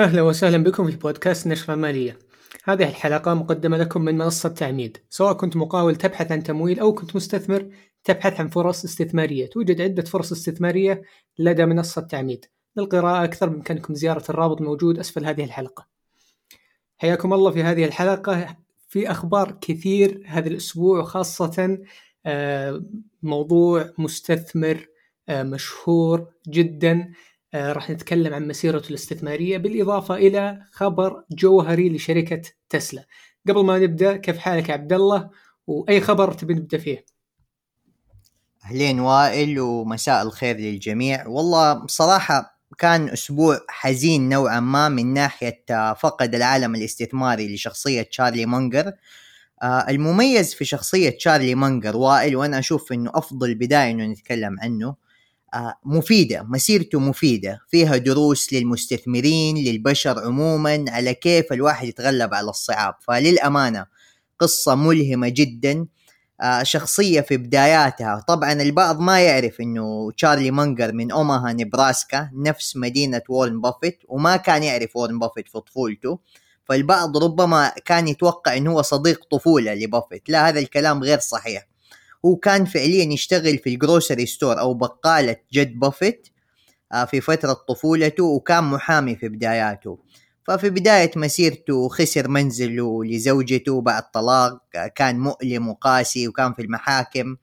أهلا وسهلا بكم في بودكاست نشرة مالية. هذه الحلقة مقدمة لكم من منصة تعميد. سواء كنت مقاول تبحث عن تمويل أو كنت مستثمر تبحث عن فرص استثمارية. توجد عدة فرص استثمارية لدى منصة تعميد. للقراءة أكثر بإمكانكم زيارة الرابط موجود أسفل هذه الحلقة. حياكم الله في هذه الحلقة. في أخبار كثير هذا الأسبوع خاصة آه، موضوع مستثمر آه، مشهور جدا. راح نتكلم عن مسيرته الاستثمارية بالإضافة إلى خبر جوهري لشركة تسلا. قبل ما نبدأ كيف حالك يا عبد الله وأي خبر تبي نبدأ فيه؟ أهلين وائل ومساء الخير للجميع، والله بصراحة كان أسبوع حزين نوعا ما من ناحية فقد العالم الاستثماري لشخصية تشارلي مونجر. آه، المميز في شخصية تشارلي مونجر وائل وأنا أشوف إنه أفضل بداية إنه نتكلم عنه آه، مفيدة مسيرته مفيدة فيها دروس للمستثمرين للبشر عموما على كيف الواحد يتغلب على الصعاب. فللأمانة قصة ملهمة جدا آه، شخصية في بداياتها. طبعا البعض ما يعرف إنه تشارلي مانجر من أوماها نبراسكا نفس مدينة وورن بافيت وما كان يعرف وورن بافيت في طفولته. فالبعض ربما كان يتوقع إنه هو صديق طفولة لبافيت. لا هذا الكلام غير صحيح. هو كان فعليا يشتغل في ال grocery store أو بقالة جد بافيت آه، في فترة طفولته وكان محامي في بداياته. ففي بداية مسيرته خسر منزله لزوجته بعد طلاق آه، كان مؤلم وقاسي وكان في المحاكم.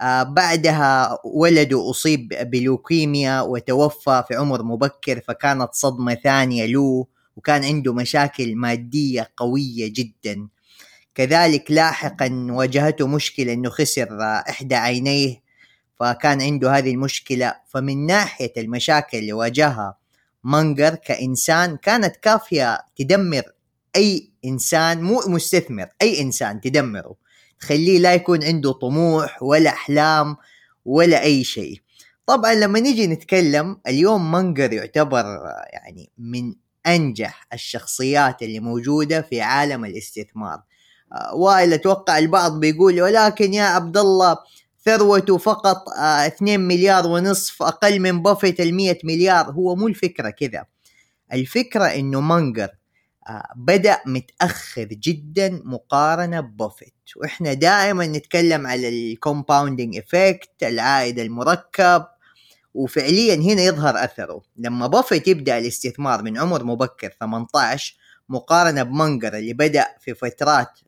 آه، بعدها ولده أصيب بلوكيميا وتوفى في عمر مبكر فكانت صدمة ثانية له وكان عنده مشاكل مادية قوية جدا. كذلك لاحقا واجهته مشكلة إنه خسر إحدى عينيه فكان عنده هذه المشكلة. فمن ناحية المشاكل اللي واجهها مانجر كإنسان كانت كافية تدمر أي إنسان مو مستثمر أي إنسان تدمره. تخليه لا يكون عنده طموح ولا أحلام ولا أي شيء. طبعا لما نيجي نتكلم اليوم مانجر يعتبر يعني من أنجح الشخصيات اللي موجودة في عالم الاستثمار. وائل أتوقع البعض بيقول ولكن يا عبد الله ثروته فقط 2 آه، مليار ونصف أقل من بافيت ال 100 مليار. هو مو الفكرة كذا. الفكرة إنه مانجر آه، بدأ متأخر جدا مقارنة ببافيت. وإحنا دائما نتكلم على ال compounding effect العائد المركب. وفعليا هنا يظهر أثره. لما بافيت يبدأ الاستثمار من عمر مبكر 18 مقارنة بمانجر اللي بدأ في فترات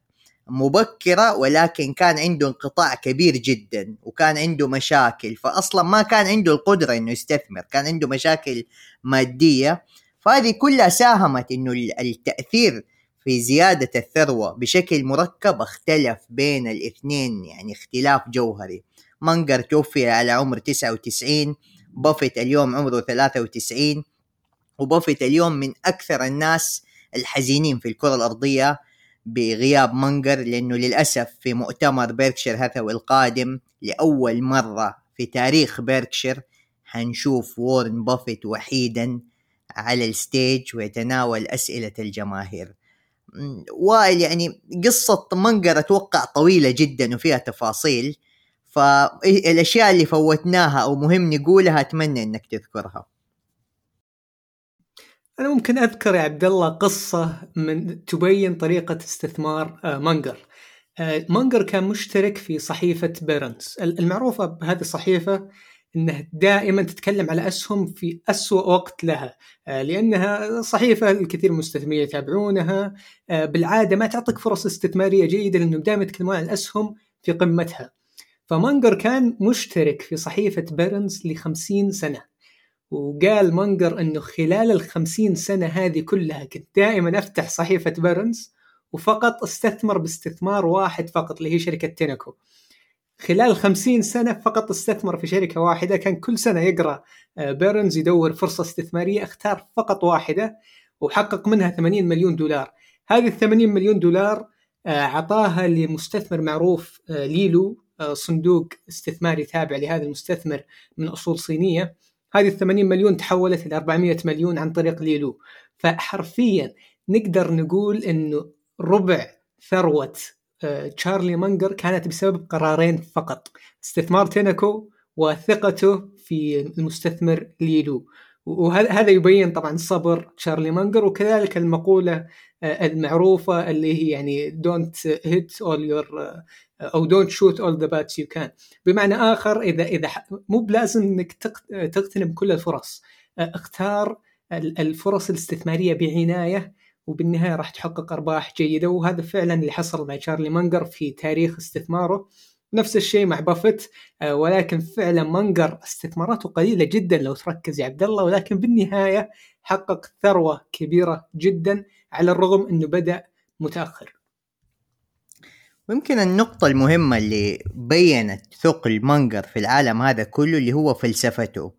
مبكرة ولكن كان عنده انقطاع كبير جدا وكان عنده مشاكل. فأصلا ما كان عنده القدرة إنه يستثمر كان عنده مشاكل مادية. فهذه كلها ساهمت إنه التأثير في زيادة الثروة بشكل مركب اختلف بين الاثنين يعني اختلاف جوهري. مانجر توفي على عمر 99 بافيت اليوم عمره 93 وبافيت اليوم من أكثر الناس الحزينين في الكرة الأرضية. بغياب مانجر لأنه للأسف في مؤتمر بيركشير هاثاوي القادم لأول مرة في تاريخ بيركشير حنشوف وورن بافيت وحيدا على ال stage ويتناول أسئلة الجماهير. وائل يعني قصة مانجر أتوقع طويلة جدا وفيها تفاصيل فالاشياء اللي فوتناها أو مهم نقولها أتمنى إنك تذكرها. أنا ممكن أذكر يا عبد الله قصة من تبين طريقة استثمار آه، مانجر. آه، مانجر كان مشترك في صحيفة Barron's المعروفة بهذه الصحيفة إنها دائما تتكلم على أسهم في أسوأ وقت لها. آه، لأنها صحيفة الكثير من المستثمرين يتابعونها. بالعادة ما تعطيك فرص استثمارية جيدة لانهم دائما يتكلمون عن الأسهم في قمتها. فمانجر كان مشترك في صحيفة Barron's ل 50 سنة. وقال مانجر إنه خلال الخمسين سنة هذه كلها كنت دائما أفتح صحيفة Barron's وفقط أستثمر باستثمار واحد فقط اللي هي شركة Tenneco خلال خمسين سنة فقط أستثمر في شركة واحدة كان كل سنة يقرأ آه، Barron's يدور فرصة استثمارية أختار فقط واحدة وحقق منها 80 مليون دولار. هذه ال 80 مليون دولار آه، عطاها لمستثمر معروف آه، ليلو صندوق استثماري تابع لهذا المستثمر من أصول صينية. هذه ال 80 مليون تحولت إلى 400 مليون عن طريق ليلو. فحرفيا نقدر نقول إنه ربع ثروة آه، تشارلي مانجر كانت بسبب قرارين فقط استثمار Tenneco وثقته في المستثمر ليلو. وهذا يبين طبعا صبر تشارلي مانجر وكذلك المقولة المعروفة اللي هي يعني don't hit all your أو don't shoot all the bats you can بمعنى آخر إذا إذا مو بلازم إنك تغتنم كل الفرص. اختار الفرص الاستثمارية بعناية وبالنهاية راح تحقق أرباح جيدة. وهذا فعلا اللي حصل مع تشارلي مانجر في تاريخ استثماره. نفس الشيء مع بافت ولكن فعلا مانجر استثماراته قليلة جدا لو تركز يا عبد الله. ولكن بالنهاية حقق ثروة كبيرة جدا على الرغم إنه بدأ متأخر. ويمكن النقطة المهمة اللي بينت ثقل مانجر في العالم هذا كله اللي هو فلسفته.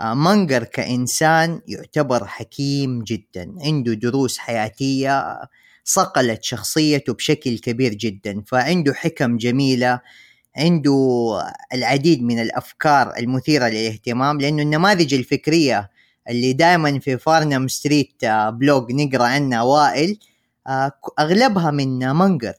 آه، مانجر كإنسان يعتبر حكيم جدا عنده دروس حياتية صقلت شخصيته بشكل كبير جدا فعنده حكم جميلة عنده العديد من الأفكار المثيرة للاهتمام لأنه النماذج الفكرية اللي دائما في Farnam Street آه، blog نقرأ عنها وائل آه، أغلبها من مانجر.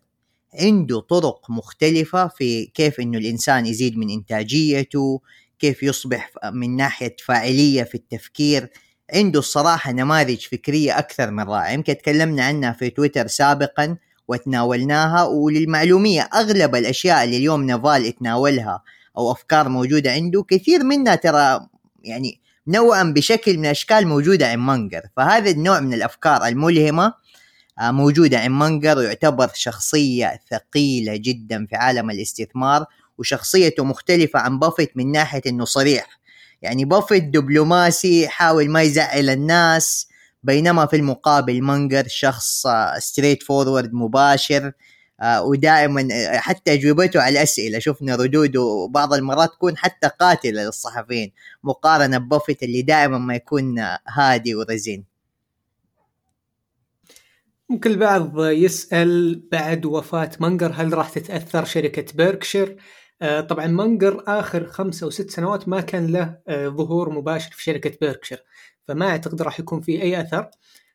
عنده طرق مختلفة في كيف إنه الإنسان يزيد من إنتاجيته كيف يصبح من ناحية فاعلية في التفكير. عنده الصراحة نماذج فكرية أكثر من رائعة. يمكن تكلمنا عنها في تويتر سابقا وتناولناها وللمعلومية أغلب الأشياء اللي اليوم نافال يتناولها أو أفكار موجودة عنده كثير منها ترى يعني نوعا بشكل من الأشكال موجودة عند مانجر. فهذا النوع من الأفكار الملهمة موجودة عند مانجر ويعتبر شخصية ثقيلة جدا في عالم الاستثمار وشخصيته مختلفة عن بافيت من ناحية إنه صريح. يعني بافيت دبلوماسي يحاول ما يزعل الناس بينما في المقابل مانجر شخص straight آه، forward مباشر آه، ودائما حتى أجوبته على الأسئلة. شفنا ردوده بعض المرات تكون حتى قاتلة للصحفيين مقارنة ببافيت اللي دائما ما يكون هادي ورزين. ممكن البعض يسأل بعد وفاة منقر هل راح تتأثر شركة Berkshire؟ آه، طبعا منقر آخر خمسة أو ست سنوات ما كان له آه، ظهور مباشر في شركة Berkshire فما أعتقد راح يكون في أي أثر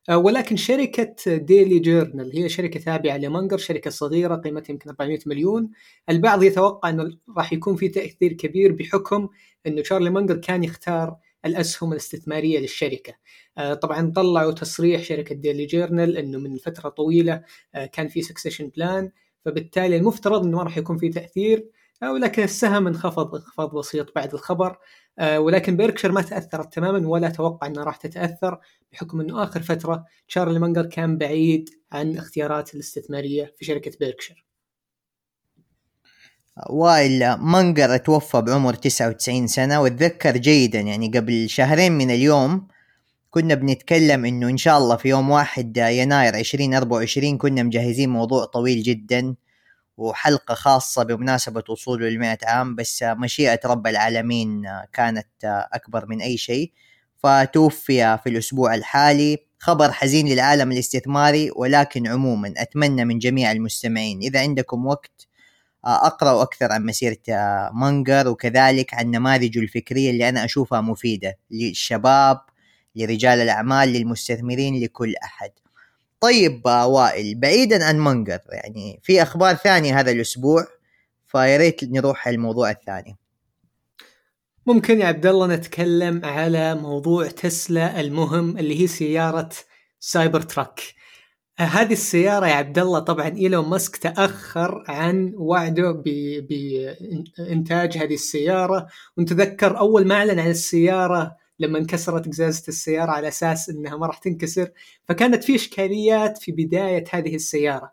آه، ولكن شركة Daily Journal هي شركة تابعة لمنقر شركة صغيرة قيمتها يمكن 400 مليون البعض يتوقع أنه راح يكون في تأثير كبير بحكم أنه شارلي منقر كان يختار الأسهم الاستثمارية للشركة آه، طبعا طلعوا تصريح شركة Daily Journal إنه من فترة طويلة آه، كان في succession plan فبالتالي المفترض إنه ما راح يكون في تأثير آه، ولكن السهم انخفض انخفاض بسيط بعد الخبر ولكن Berkshire ما تأثرت تماما ولا أتوقع انها راح تتأثر بحكم إنه آخر فترة تشارلي مانجر كان بعيد عن اختيارات الاستثمارية في شركة Berkshire. وائل مانجر توفى بعمر 99 سنة واتذكر جيدا يعني قبل شهرين من اليوم كنا بنتكلم إنه إن شاء الله في يوم واحد يناير 2024 كنا مجهزين موضوع طويل جدا وحلقة خاصة بمناسبة وصوله للمئة عام بس مشيئة رب العالمين كانت أكبر من أي شيء. فتوفي في الأسبوع الحالي خبر حزين للعالم الاستثماري ولكن عموما أتمنى من جميع المستمعين إذا عندكم وقت أقرأوا أكثر عن مسيرة مانجر وكذلك عن نماذجه الفكرية اللي أنا أشوفها مفيدة للشباب لرجال الأعمال للمستثمرين لكل أحد. طيب وائل بعيدا عن منقر يعني في أخبار ثانية هذا الأسبوع فياريت نروح الموضوع الثاني. ممكن يا عبد الله نتكلم على موضوع تسلا المهم اللي هي سيارة Cybertruck. آه، هذه السيارة يا عبد الله طبعا إيلون ماسك تأخر عن وعده بإنتاج هذه السيارة. ونتذكر أول ما أعلن عن السيارة لما انكسرت قزازه السيارة على أساس إنها ما راح تنكسر فكانت في إشكاليات في بداية هذه السيارة.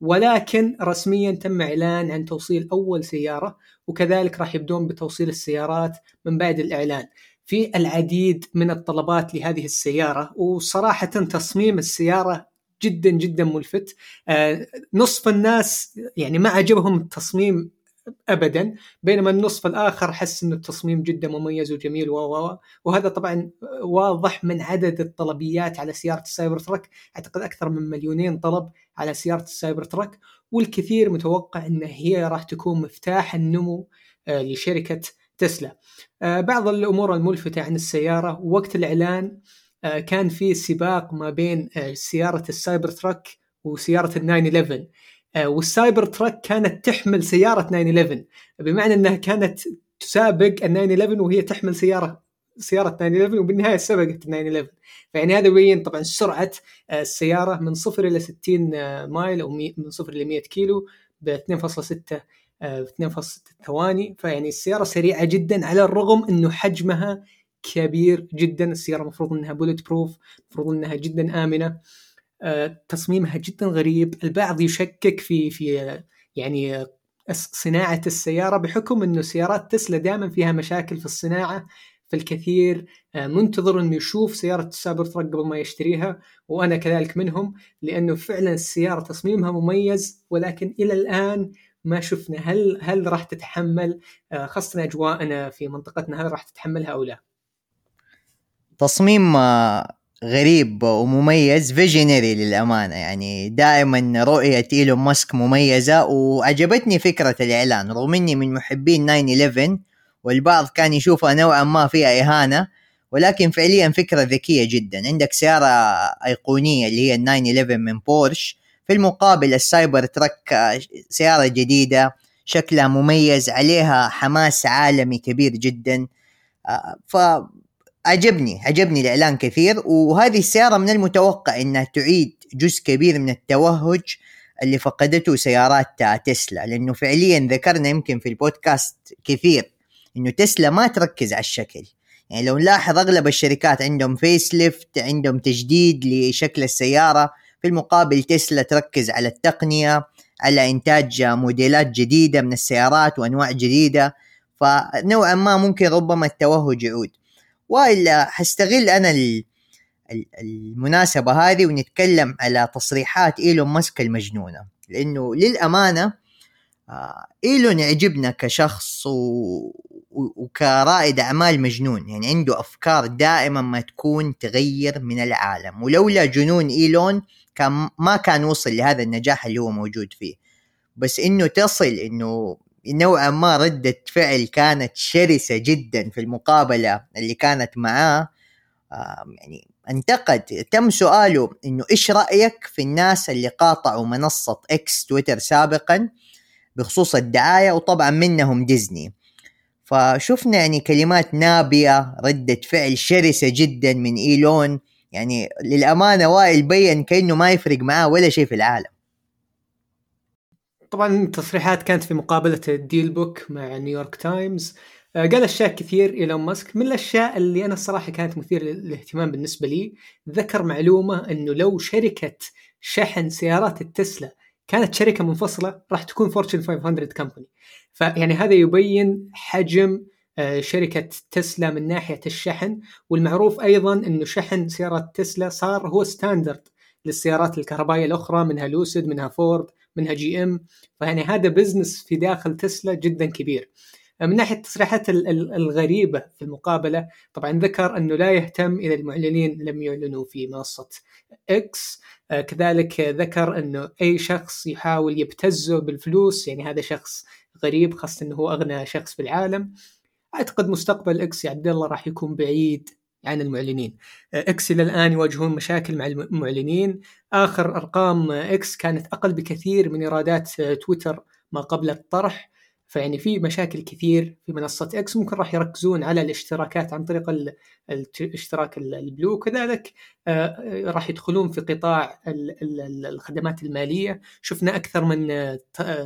ولكن رسميا تم إعلان عن توصيل أول سيارة وكذلك راح يبدون بتوصيل السيارات من بعد الإعلان. في العديد من الطلبات لهذه السيارة وصراحه تصميم السيارة جدا جدا ملفت. آه، نصف الناس يعني ما عجبهم التصميم ابدا بينما النصف الآخر حس انه التصميم جدا مميز وجميل و وهذا طبعا واضح من عدد الطلبيات على سيارة السايبر تراك. أعتقد أكثر من مليونين طلب على سيارة ال Cybertruck والكثير متوقع إن هي راح تكون مفتاح النمو آه، لشركة تسلا. آه، بعض الأمور الملفتة عن السيارة وقت الإعلان كان في سباق ما بين سيارة ال Cybertruck وسيارة ال nine 11 آه، وال Cybertruck كانت تحمل سيارة 911 بمعنى إنها كانت تسابق ال 911 وهي تحمل سيارة سيارة 911 وبالنهاية سبقت 911 فيعني هذا يبين طبعا سرعة آه، السيارة من صفر إلى 60 آه، مايل أو من صفر إلى 100 كيلو ب 2.6 2.6 ثواني. فيعني السيارة سريعة جدا على الرغم إنه حجمها كبير جدا. السيارة المفروض إنها بولت بروف المفروض إنها جدا آمنة. تصميمها جدا غريب. البعض يشكك في في يعني صناعة السيارة بحكم إنه سيارات تسلا دائما فيها مشاكل في الصناعة فالكثير آه، منتظر إنه يشوف سيارة ال Cybertruck قبل ما يشتريها وأنا كذلك منهم لأنه فعلا السيارة تصميمها مميز. ولكن إلى الآن ما شفنا هل هل راح تتحمل آه، خاصة أجواءنا في منطقتنا هل راح تتحملها أو لا؟ تصميم آه، غريب ومميز visionary للأمانة. يعني دائما رؤية إيلون ماسك مميزة وعجبتني فكرة الإعلان. رغم إني من محبين 9-11 والبعض كان يشوفها نوعا ما فيها إهانة ولكن فعليا فكرة ذكية جدا. عندك سيارة أيقونية اللي هي 9-11 من بورش. في المقابل السايبر ترك سيارة جديدة شكلها مميز عليها حماس عالمي كبير جدا. آه، ف عجبني عجبني الإعلان كثير وهذه السيارة من المتوقع إنها تعيد جزء كبير من التوهج اللي فقدته سيارات تسلا لأنه فعليا ذكرنا يمكن في البودكاست كثير إنه تسلا ما تركز على الشكل. يعني لو نلاحظ أغلب الشركات عندهم facelift عندهم تجديد لشكل السيارة في المقابل تسلا تركز على التقنية على إنتاج موديلات جديدة من السيارات وأنواع جديدة فنوعا ما ممكن ربما التوهج يعود. وإلا حستغل أنا المناسبة هذه ونتكلم على تصريحات إيلون ماسك المجنونة. لأنه للأمانة آه، إيلون يعجبنا كشخص و... وكرائد أعمال مجنون. يعني عنده أفكار دائما ما تكون تغير من العالم. ولولا جنون إيلون كان ما كان وصل لهذا النجاح اللي هو موجود فيه. بس إنه تصل إنه نوعا ما ردة فعل كانت شرسة جدا في المقابلة اللي كانت معاه. يعني أنتقد تم سؤاله إنه إيش رأيك في الناس اللي قاطعوا منصة إكس تويتر سابقا بخصوص الدعاية وطبعا منهم ديزني؟ فشفنا يعني كلمات نابية ردة فعل شرسة جدا من إيلون. يعني للأمانة وائل بين كأنه ما يفرق معاه ولا شيء في العالم. طبعا التصريحات كانت في مقابلة ال DealBook مع نيويورك تايمز. آه، قال أشياء كثير إيلون ماسك. من الأشياء اللي أنا الصراحة كانت مثيرة للاهتمام بالنسبة لي ذكر معلومة إنه لو شركة شحن سيارات التسلا كانت شركة منفصلة راح تكون Fortune 500 company فيعني هذا يبين حجم آه، شركة تسلا من ناحية الشحن. والمعروف أيضا أنه شحن سيارات تسلا صار هو standard للسيارات الكهربائية الأخرى منها لوسيد منها فورد منها GM. فيعني هذا business في داخل تسلا جدا كبير. من ناحية التصريحات الغريبة في المقابلة طبعا ذكر أنه لا يهتم اذا المعلنين لم يعلنوا في منصة إكس آه، كذلك ذكر أنه أي شخص يحاول يبتزه بالفلوس يعني هذا شخص غريب خاصة إنه هو أغنى شخص في العالم. أعتقد مستقبل إكس يا عبد الله راح يكون بعيد عن المعلنين. إكس إلى الآن يواجهون مشاكل مع المعلنين. آخر أرقام إكس كانت أقل بكثير من ايرادات تويتر ما قبل الطرح. فيعني في مشاكل كثير في منصة إكس ممكن راح يركزون على الاشتراكات عن طريق الاشتراك ال Blue. وكذلك آه، راح يدخلون في قطاع الخدمات المالية. شفنا أكثر من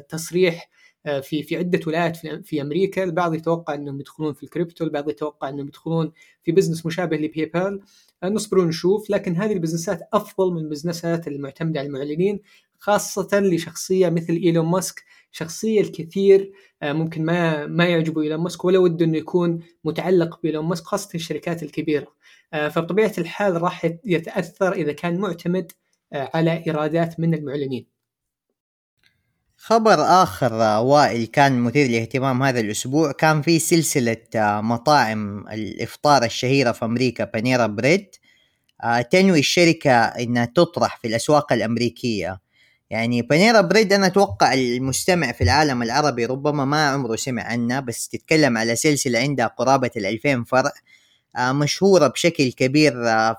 تصريح آه، في في عدة ولايات في, أمريكا البعض يتوقع إنهم يدخلون في الكريبتو البعض يتوقع إنهم يدخلون في business مشابه لباي بال آه، نصبر ونشوف لكن هذه البزنسات أفضل من البزنسات المعتمدة على المعلنين خاصة لشخصية مثل إيلون ماسك شخصية الكثير آه، ممكن ما ما يعجبه إيلون ماسك ولا وده إنه يكون متعلق بإيلون ماسك خاصة الشركات الكبيرة. فبطبيعة الحال راح يتأثر إذا كان معتمد على إيرادات من المعلنين. خبر آخر وائل كان مثير للاهتمام هذا الأسبوع. كان في سلسلة آه، مطاعم الإفطار الشهيرة في أمريكا بانيرا بريد آه، تنوي الشركة إنها تطرح في الأسواق الأمريكية. يعني بانيرا بريد أنا أتوقع المستمع في العالم العربي ربما ما عمره سمع عنها بس تتكلم على سلسلة عندها قرابة الألفين فرع آه، مشهورة بشكل كبير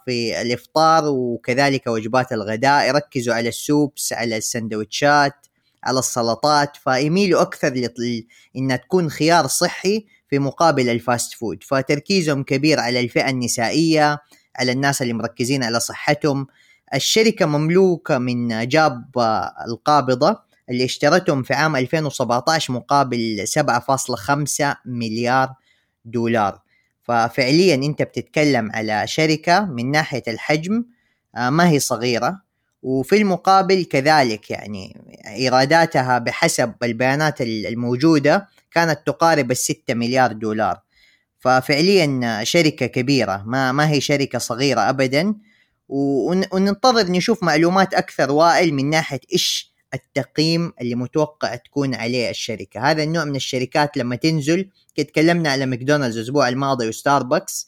في الإفطار وكذلك وجبات الغداء. يركزوا على ال soups على السندوتشات على السلطات فيميلوا أكثر لطل... انها تكون خيار صحي في في مقابل ال fast food. فتركيزهم كبير على الفئة النسائية على الناس اللي مركزين على صحتهم. الشركة مملوكة من جاب القابضة اللي اشترتهم في عام 2017 مقابل 7.5 مليار دولار. ففعليا أنت بتتكلم على شركة من ناحية الحجم آه، ما هي صغيرة. وفي المقابل كذلك يعني إيراداتها بحسب البيانات الموجودة كانت تقارب الستة مليار دولار. ففعليا شركة كبيرة ما ما هي شركة صغيرة ابدا. وننتظر نشوف معلومات أكثر وائل من ناحية إيش التقييم اللي متوقع تكون عليه الشركة. هذا النوع من الشركات لما تنزل تكلمنا على ماكدونالدز الأسبوع الماضي وستاربكس.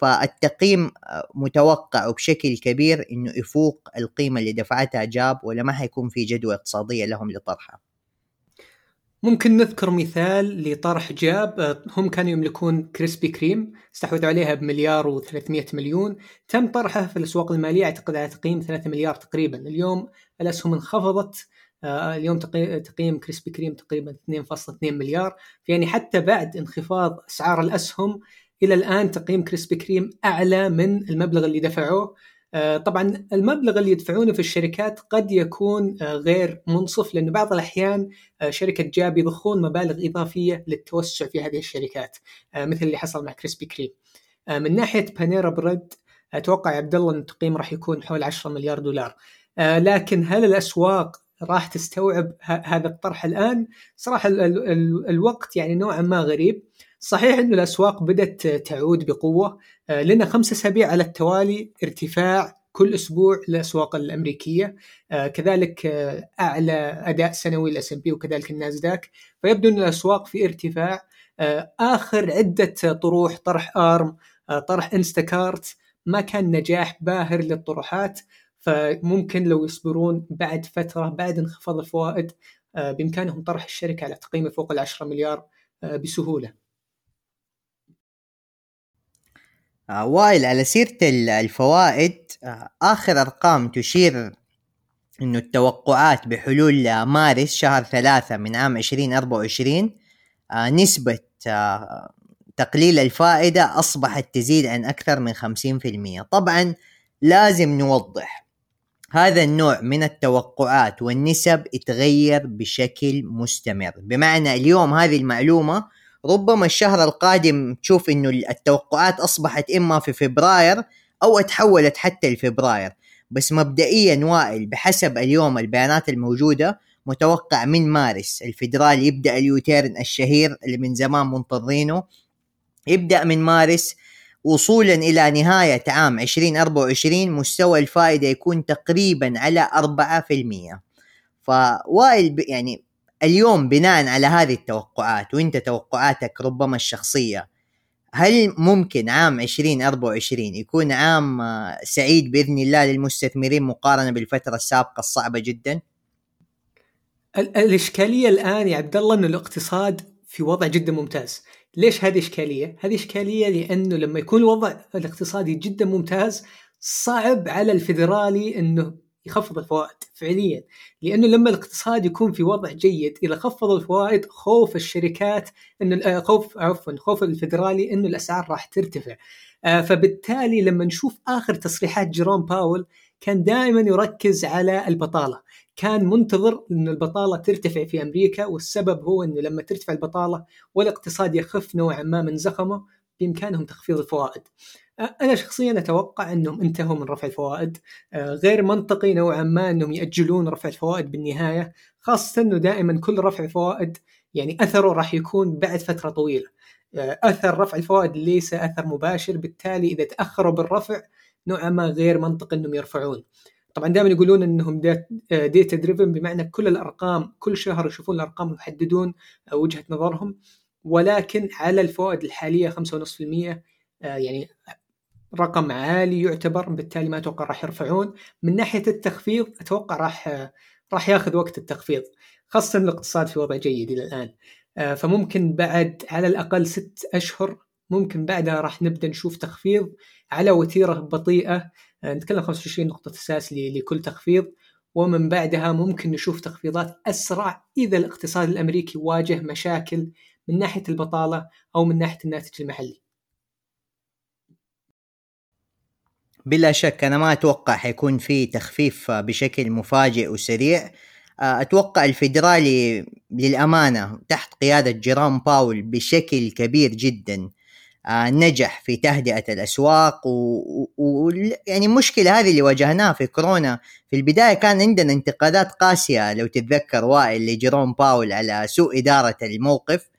فالتقييم متوقع وبشكل كبير إنه يفوق القيمة اللي دفعتها جاب ولا ما حيكون في جدوى اقتصادية لهم لطرحها. ممكن نذكر مثال لطرح جاب هم كانوا يملكون كريسبي كريم استحوذوا عليها بمليار و300 مليون. تم طرحها في الأسواق المالية أعتقد على تقييم 3 مليار تقريبا. اليوم الأسهم انخفضت آه، اليوم تقييم كريسبي كريم تقريبا 2.2 مليار. يعني حتى بعد انخفاض أسعار الأسهم إلى الآن تقييم كريسبي كريم أعلى من المبلغ اللي دفعوه. آه، طبعا المبلغ اللي يدفعونه في الشركات قد يكون آه، غير منصف لأنه بعض الأحيان شركة جاب يضخون مبالغ إضافية للتوسع في هذه الشركات مثل اللي حصل مع كريسبي كريم. من ناحية بانيرا بريد أتوقع عبد الله إن التقييم راح يكون حول 10 مليار دولار. لكن هل الأسواق راح تستوعب هذا الطرح الآن؟ صراحة ال ال ال الوقت يعني نوعا ما غريب. صحيح إنه الأسواق بدأت تعود بقوة آه، لنا خمسة أسابيع على التوالي ارتفاع كل أسبوع للأسواق الأمريكية آه، كذلك آه، أعلى أداء سنوي لل S&P وكذلك الناسداك فيبدو إن الأسواق في ارتفاع آخر عدة طروح طرح آرم طرح انستاكارت ما كان نجاح باهر للطروحات فممكن لو يصبرون بعد فترة بعد انخفاض الفوائد بإمكانهم طرح الشركة على تقييم فوق ال 10 مليار بسهولة. آه، وائل على سيرة الفوائد آخر أرقام تشير إنه التوقعات بحلول مارس شهر ثلاثة من عام 2024 نسبة تقليل الفائدة أصبحت تزيد عن أكثر من 50% طبعا لازم نوضح هذا النوع من التوقعات والنسب يتغير بشكل مستمر. بمعنى اليوم هذه المعلومة ربما الشهر القادم تشوف إنه التوقعات أصبحت إما في فبراير أو تحولت حتى لفبراير. بس مبدئيا وائل بحسب اليوم البيانات الموجودة متوقع من مارس الفدرالي يبدأ اليوتيرن الشهير اللي من زمان منتظرينه يبدأ من مارس وصولا إلى نهاية عام 2024 مستوى الفائدة يكون تقريبا على 4% فوائل يعني اليوم بناء على هذه التوقعات وانت توقعاتك ربما الشخصية هل ممكن عام 2024 يكون عام سعيد بإذن الله للمستثمرين مقارنة بالفترة السابقة الصعبة جدا؟ الإشكالية الآن يا عبد الله إن الاقتصاد في وضع جدا ممتاز ليش هذه إشكالية؟ هذه إشكالية لأنه لما يكون الوضع الاقتصادي جدا ممتاز صعب على الفيدرالي أنه يخفض الفوائد فعليا. لأنه لما الاقتصاد يكون في وضع جيد إذا خفض الفوائد خوف الشركات إنه آه، خوف عفوا خوف الفدرالي إنه الأسعار راح ترتفع. آه، فبالتالي لما نشوف آخر تصريحات جيروم باول كان دائما يركز على البطالة. كان منتظر أن البطالة ترتفع في أمريكا والسبب هو أنه لما ترتفع البطالة والاقتصاد يخف نوعا ما من زخمه بإمكانهم تخفيض الفوائد. أنا شخصيا أتوقع أنهم انتهوا من رفع الفوائد. غير منطقي نوعا ما أنهم يأجلون رفع الفوائد بالنهاية خاصة أنه دائما كل رفع فوائد يعني أثره راح يكون بعد فترة طويلة. أثر رفع الفوائد ليس أثر مباشر بالتالي إذا تأخروا بالرفع نوعا ما غير منطقي أنهم يرفعون. طبعا دائما يقولون أنهم ديتا دريفن بمعنى كل الأرقام كل شهر يشوفون الأرقام ويحددون وجهة نظرهم. ولكن على الفوائد الحالية 5.5% آه، يعني رقم عالي يعتبر بالتالي ما أتوقع راح يرفعون. من ناحية التخفيض أتوقع راح آه، راح ياخذ وقت التخفيض خاصة الاقتصاد في وضع جيد إلى الآن. فممكن بعد على الأقل ست أشهر ممكن بعدها راح نبدأ نشوف تخفيض على وتيرة بطيئة. آه، نتكلم 25 نقطة أساس لكل تخفيض. ومن بعدها ممكن نشوف تخفيضات أسرع إذا الاقتصاد الأمريكي واجه مشاكل من ناحية البطالة أو من ناحية الناتج المحلي. بلا شك أنا ما أتوقع حيكون في تخفيف بشكل مفاجئ وسريع. أتوقع الفيدرالي للأمانة تحت قيادة جيرام باول بشكل كبير جدا آه، نجح في تهدئة الأسواق ويعني و... و... يعني المشكلة هذه اللي واجهناها في كورونا في البداية كان عندنا انتقادات قاسية لو تتذكر وائل لجيروم باول على سوء إدارة الموقف.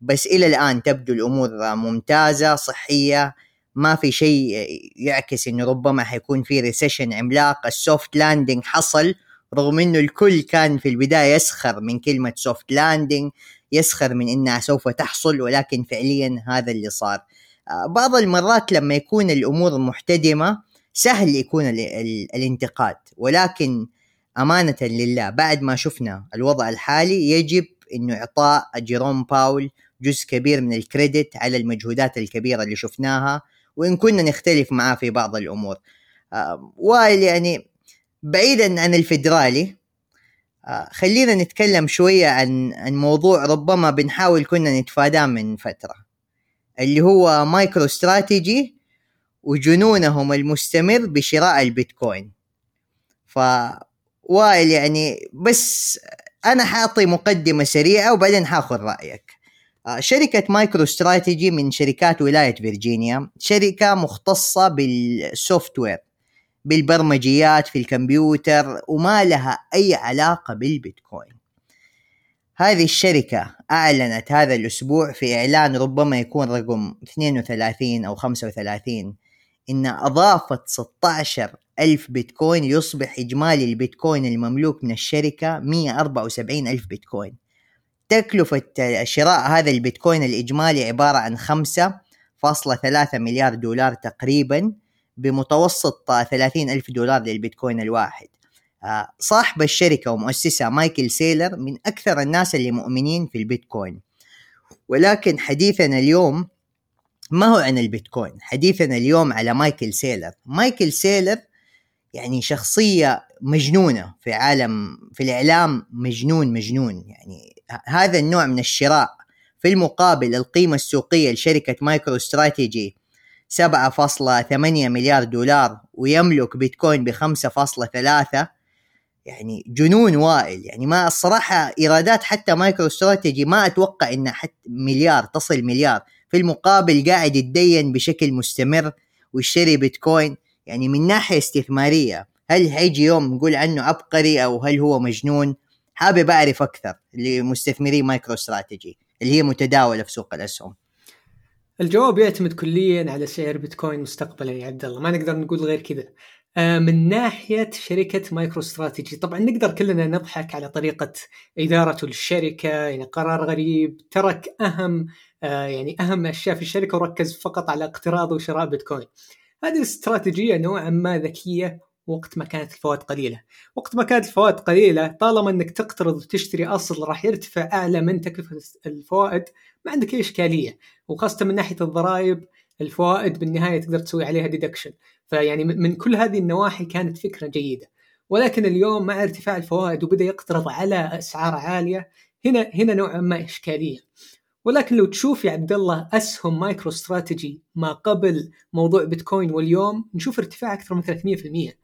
بس إلى الآن تبدو الأمور ممتازة صحية ما في شيء يعكس انه ربما حيكون في recession عملاق. ال soft landing حصل رغم إنه الكل كان في البداية يسخر من كلمة soft landing يسخر من إنها سوف تحصل ولكن فعليا هذا اللي صار. آه، بعض المرات لما يكون الأمور محتدمة سهل يكون ال ال الانتقاد. ولكن أمانة لله بعد ما شفنا الوضع الحالي يجب إنه إعطاء جيروم باول جزء كبير من الكريدت على المجهودات الكبيرة اللي شفناها وإن كنا نختلف معاه في بعض الأمور. وائل يعني بعيدا عن الفدرالي آه، خلينا نتكلم شوية عن عن موضوع ربما بنحاول كنا نتفاداه من فترة اللي هو مايكرو استراتيجي وجنونهم المستمر بشراء البيتكوين. ف وائل يعني بس أنا حاعطي مقدمة سريعة وبعدين حاخذ رأيك. آه، شركة مايكرو استراتيجي من شركات ولاية فيرجينيا شركة مختصة بال software بالبرمجيات في الكمبيوتر وما لها أي علاقة بالبيتكوين. هذه الشركة أعلنت هذا الأسبوع في إعلان ربما يكون رقم 32 أو 35 إن أضافت 16 ألف بيتكوين يصبح إجمالي البيتكوين المملوك من الشركة 174 ألف بيتكوين. تكلفة شراء هذا البيتكوين الإجمالي عبارة عن 5.3 مليار دولار تقريبا بمتوسط 30 ألف دولار للبيتكوين الواحد. آه، صاحب الشركة ومؤسسها مايكل سيلر من أكثر الناس اللي مؤمنين في البيتكوين. ولكن حديثنا اليوم ما هو عن البيتكوين؟ حديثنا اليوم على مايكل سيلر. مايكل سيلر يعني شخصية مجنونة في عالم في الإعلام مجنون مجنون. يعني هذا النوع من الشراء. في المقابل القيمة السوقية لشركة مايكرو استراتيجي 7.8 مليار دولار ويملك بيتكوين ب 5.3 يعني جنون وائل. يعني ما الصراحة إيرادات حتى مايكرو استراتيجي ما أتوقع إنها حتى مليار تصل مليار. في المقابل قاعد يتدين بشكل مستمر ويشتري بيتكوين. يعني من ناحية استثمارية هل حيجي يوم نقول عنه عبقري أو هل هو مجنون؟ حابب أعرف أكثر لمستثمري مايكرو استراتيجي اللي هي متداولة في سوق الأسهم. الجواب يعتمد كليا على سعر بيتكوين مستقبلا يا عبد الله. ما نقدر نقول غير كذا. آه، من ناحية شركة مايكرو استراتيجي طبعا نقدر كلنا نضحك على طريقة ادارته للشركه يعني قرار غريب ترك أهم آه، يعني أهم أشياء في الشركة وركز فقط على اقتراض وشراء بيتكوين. هذه الاستراتيجية نوعا ما ذكية وقت ما كانت الفوائد قليلة. وقت ما كانت الفوائد قليلة طالما إنك تقترض وتشتري أصل راح يرتفع أعلى من تكلفة الفوائد ما عندك أي إشكالية. وخاصة من ناحية الضرائب الفوائد بالنهاية تقدر تسوي عليها deduction فيعني من كل هذه النواحي كانت فكرة جيدة. ولكن اليوم مع ارتفاع الفوائد وبدأ يقترض على أسعار عالية هنا هنا نوعا ما إشكالية. ولكن لو تشوف يا عبد الله أسهم مايكرو استراتيجي ما قبل موضوع بيتكوين واليوم نشوف ارتفاع أكثر من 300%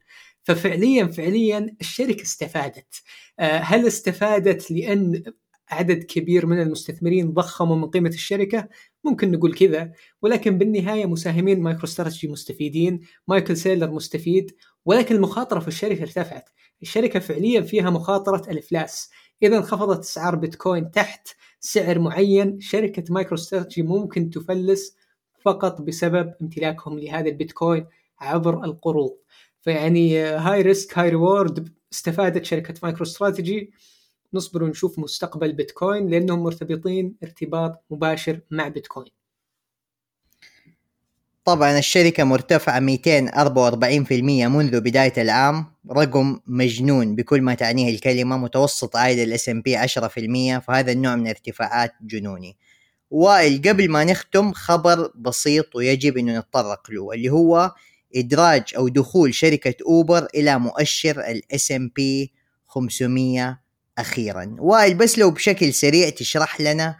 ففعليا فعليا الشركة استفادت. آه، هل استفادت لأن عدد كبير من المستثمرين ضخموا من قيمة الشركة؟ ممكن نقول كذا. ولكن بالنهاية مساهمين مايكرو استراتيجي مستفيدين مايكل سيلور مستفيد ولكن المخاطرة في الشركة ارتفعت. الشركة فعليا فيها مخاطرة الأفلاس. اذا انخفضت أسعار بيتكوين تحت سعر معين. شركة مايكرو استراتيجي ممكن تفلس فقط بسبب امتلاكهم لهذا البيتكوين عبر القروض. فيعني high risk high reward استفادت شركة مايكرو استراتيجي نصبر ونشوف مستقبل بيتكوين لأنهم مرتبطين ارتباط مباشر مع بيتكوين. طبعا الشركة مرتفعة 244% منذ بداية العام. رقم مجنون بكل ما تعنيه الكلمة متوسط عائد ال S&P 10% فهذا النوع من الارتفاعات جنوني. وائل قبل ما نختم خبر بسيط ويجب انه نتطرق له اللي هو إدراج أو دخول شركة أوبر إلى مؤشر ال S&P 500 أخيرا. وائل بس لو بشكل سريع تشرح لنا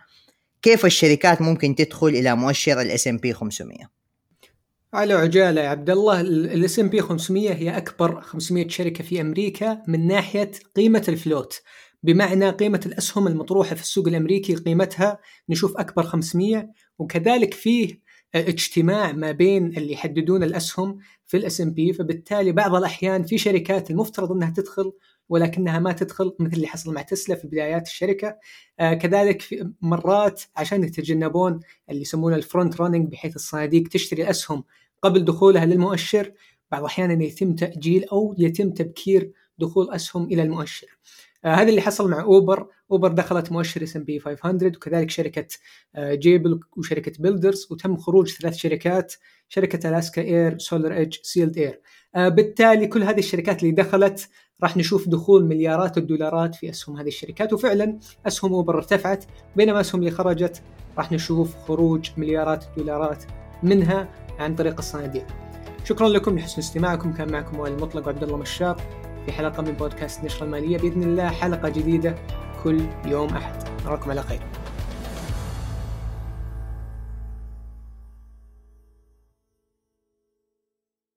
كيف الشركات ممكن تدخل إلى مؤشر الاس ام بي 500 على عجالة يا عبد الله ال S&P 500 هي أكبر 500 شركة في أمريكا من ناحية قيمة ال float. بمعنى قيمة الأسهم المطروحة في السوق الأمريكي قيمتها نشوف أكبر 500 وكذلك فيه اجتماع ما بين اللي يحددون الأسهم في ال S&P فبالتالي بعض الأحيان في شركات المفترض إنها تدخل ولكنها ما تدخل مثل اللي حصل مع تسلا في بدايات الشركة. آه كذلك في مرات عشان يتجنبون اللي يسمونه ال front running بحيث الصناديق تشتري الأسهم قبل دخولها للمؤشر بعض الأحيان يتم تأجيل أو يتم تبكير دخول أسهم إلى المؤشر. هذا اللي حصل مع أوبر. أوبر دخلت مؤشر S&P 500 وكذلك شركة آه جابل وشركة بيلدرز وتم خروج ثلاث شركات شركة ألاسكا إير سولار إيدج سيلد إير. بالتالي كل هذه الشركات اللي دخلت راح نشوف دخول مليارات الدولارات في أسهم هذه الشركات. وفعلا أسهم أوبر ارتفعت. بينما أسهم اللي خرجت راح نشوف خروج مليارات الدولارات منها عن طريق الصناديق. شكرا لكم لحسن استماعكم. كان معكم وائل المطلق وعبد الله مشاط في حلقة من بودكاست نشرة المالية بإذن الله حلقة جديدة كل يوم أحد نراكم على خير.